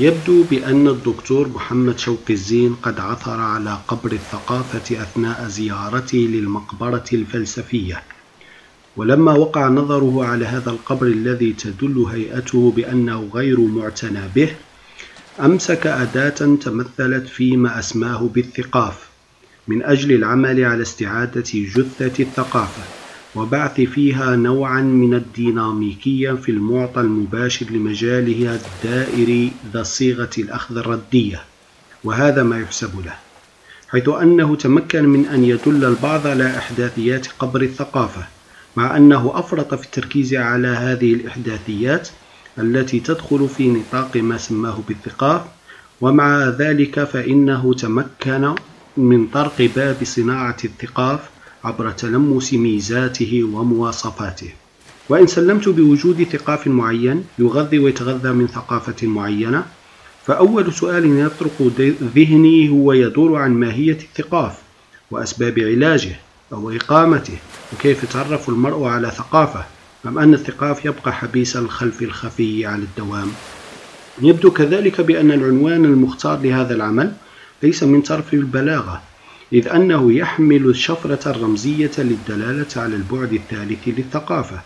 يبدو بأن الدكتور محمد شوقي الزين قد عثر على قبر الثقافة أثناء زيارته للمقبرة الفلسفية. ولما وقع نظره على هذا القبر الذي تدل هيئته بأنه غير معتنى به أمسك أداة تمثلت فيما أسماه بالثقاف من أجل العمل على استعادة جثة الثقافة. وبعث فيها نوعا من الديناميكية في المعطى المباشر لمجالها الدائري ذا صيغة الأخذ الردية وهذا ما يحسب له حيث أنه تمكن من أن يدل البعض على إحداثيات قبر الثقافة مع أنه أفرط في التركيز على هذه الإحداثيات التي تدخل في نطاق ما سماه بالثقاف ومع ذلك فإنه تمكن من طرق باب صناعة الثقاف عبر تلمس ميزاته ومواصفاته. وإن سلمت بوجود ثقاف معين يغذي ويتغذى من ثقافة معينة فأول سؤال يطرق ذهني هو يدور عن ماهية الثقاف وأسباب علاجه أو إقامته وكيف يتعرف المرء على ثقافة أم أن الثقاف يبقى حبيس الخلف الخفي على الدوام؟ يبدو كذلك بأن العنوان المختار لهذا العمل ليس من طرف البلاغة إذ أنه يحمل الشفرة الرمزية للدلالة على البعد الثالث للثقافة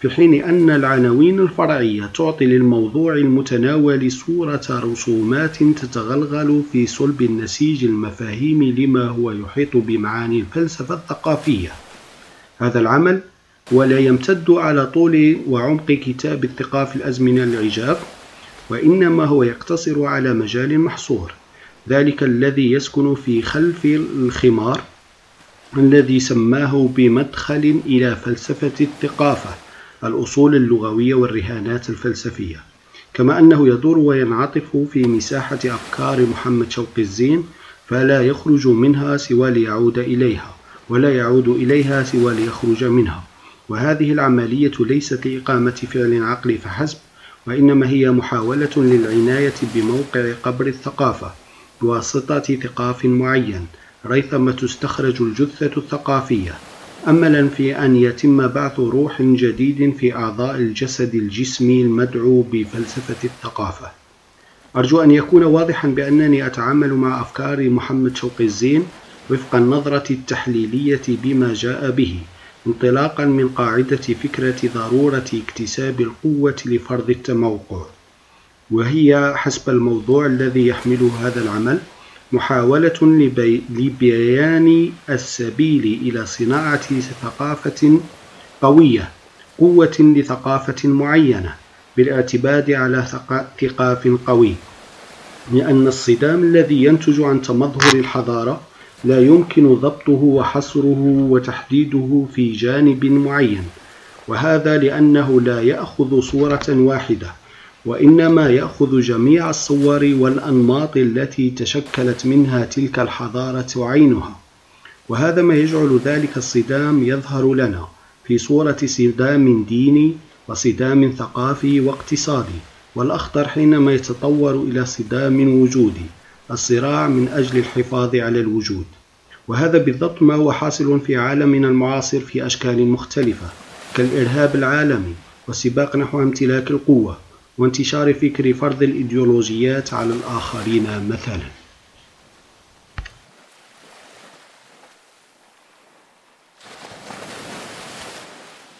في حين أن العناوين الفرعية تعطي للموضوع المتناول صورة رسومات تتغلغل في صلب النسيج المفاهيم لما هو يحيط بمعاني الفلسفة الثقافية. هذا العمل ولا يمتد على طول وعمق كتاب الثقاف الأزمنة العجاب وإنما هو يقتصر على مجال محصور. ذلك الذي يسكن في خلف الخمار الذي سماه بمدخل إلى فلسفة الثقافة الأصول اللغوية والرهانات الفلسفية. كما أنه يدور وينعطف في مساحة أفكار محمد شوقي الزين فلا يخرج منها سوى ليعود إليها ولا يعود إليها سوى ليخرج منها. وهذه العملية ليست لإقامة فعل عقلي فحسب وإنما هي محاولة للعناية بموقع قبر الثقافة. بواسطة ثقاف معين ريثما تستخرج الجثة الثقافية. أملا في أن يتم بعث روح جديد في أعضاء الجسد الجسمي المدعو بفلسفة الثقافة. أرجو أن يكون واضحا بأنني أتعامل مع أفكار محمد شوقي الزين وفق النظرة التحليلية بما جاء به انطلاقا من قاعدة فكرة ضرورة اكتساب القوة لفرض التموقع. وهي حسب الموضوع الذي يحمله هذا العمل محاولة لبيان السبيل إلى صناعة ثقافة قوية قوة لثقافة معينة بالاعتماد على ثقاف قوي. لأن الصدام الذي ينتج عن تمظهر الحضارة لا يمكن ضبطه وحصره وتحديده في جانب معين. وهذا لأنه لا يأخذ صورة واحدة وإنما يأخذ جميع الصور والأنماط التي تشكلت منها تلك الحضارة عينها وهذا ما يجعل ذلك الصدام يظهر لنا في صورة صدام ديني وصدام ثقافي واقتصادي والأخطر حينما يتطور إلى صدام وجودي الصراع من أجل الحفاظ على الوجود. وهذا بالضبط ما هو حاصل في عالمنا المعاصر في أشكال مختلفة كالإرهاب العالمي والسباق نحو امتلاك القوة. وانتشار فكر فرض الإيديولوجيات على الآخرين مثلا.